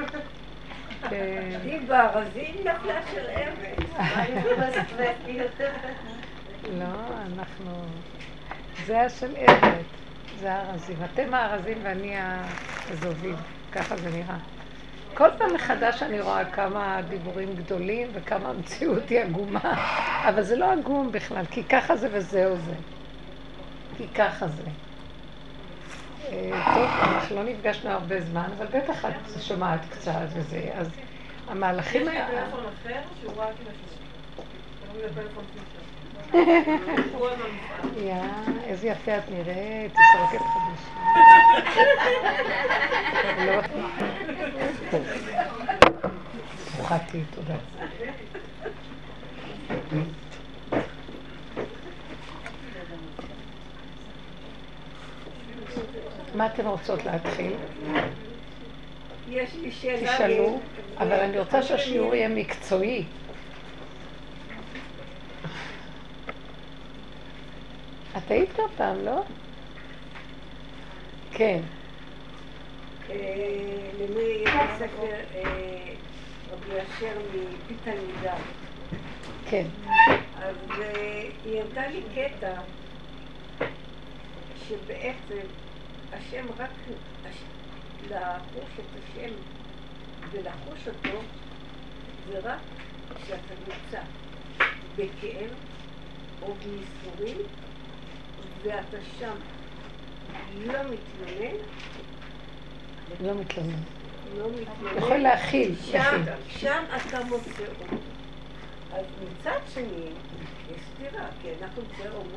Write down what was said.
כן. היא בארזים נפלה של אבן. לא, אנחנו... זה השל אבן, זה הארזים. אתם הארזים ואני הזובים, ככה זה נראה. כל פעם מחדש אני רואה כמה דיבורים גדולים וכמה המציאות היא עגומה, אבל זה לא עגום בכלל, כי ככה זה וזהו זה. כי ככה זה. טוב, אנחנו לא נפגשנו הרבה זמן, אבל בטח את שומעת קצת וזה, אז המהלכים האלה... יש לי טלפון אחר שהוא רק עם יא, איזה יפה את נראית, תסרקת חדשה. לא. פוחדתי, תודה. מה אתן רוצות להתחיל? יש לי שאלה. תשאלו, אבל אני רוצה שהשיעור יהיה מקצועי. את היית כבר פעם, לא? כן. אה, למי יש ספר אה, רבי אשר מפיתלמידה. כן. אז אה, היא הראתה לי קטע שבעצם השם רק לחוש את השם ולחוש אותו זה רק כשאתה נמצא בכאב או בייסורים ואתה שם לא מתלונן לא מתלונן. לא מתלונן. יכול להכיל. שם, שם אתה מוצא אותו. אז מצד שני, יש סתירה, כי אנחנו כבר אומרים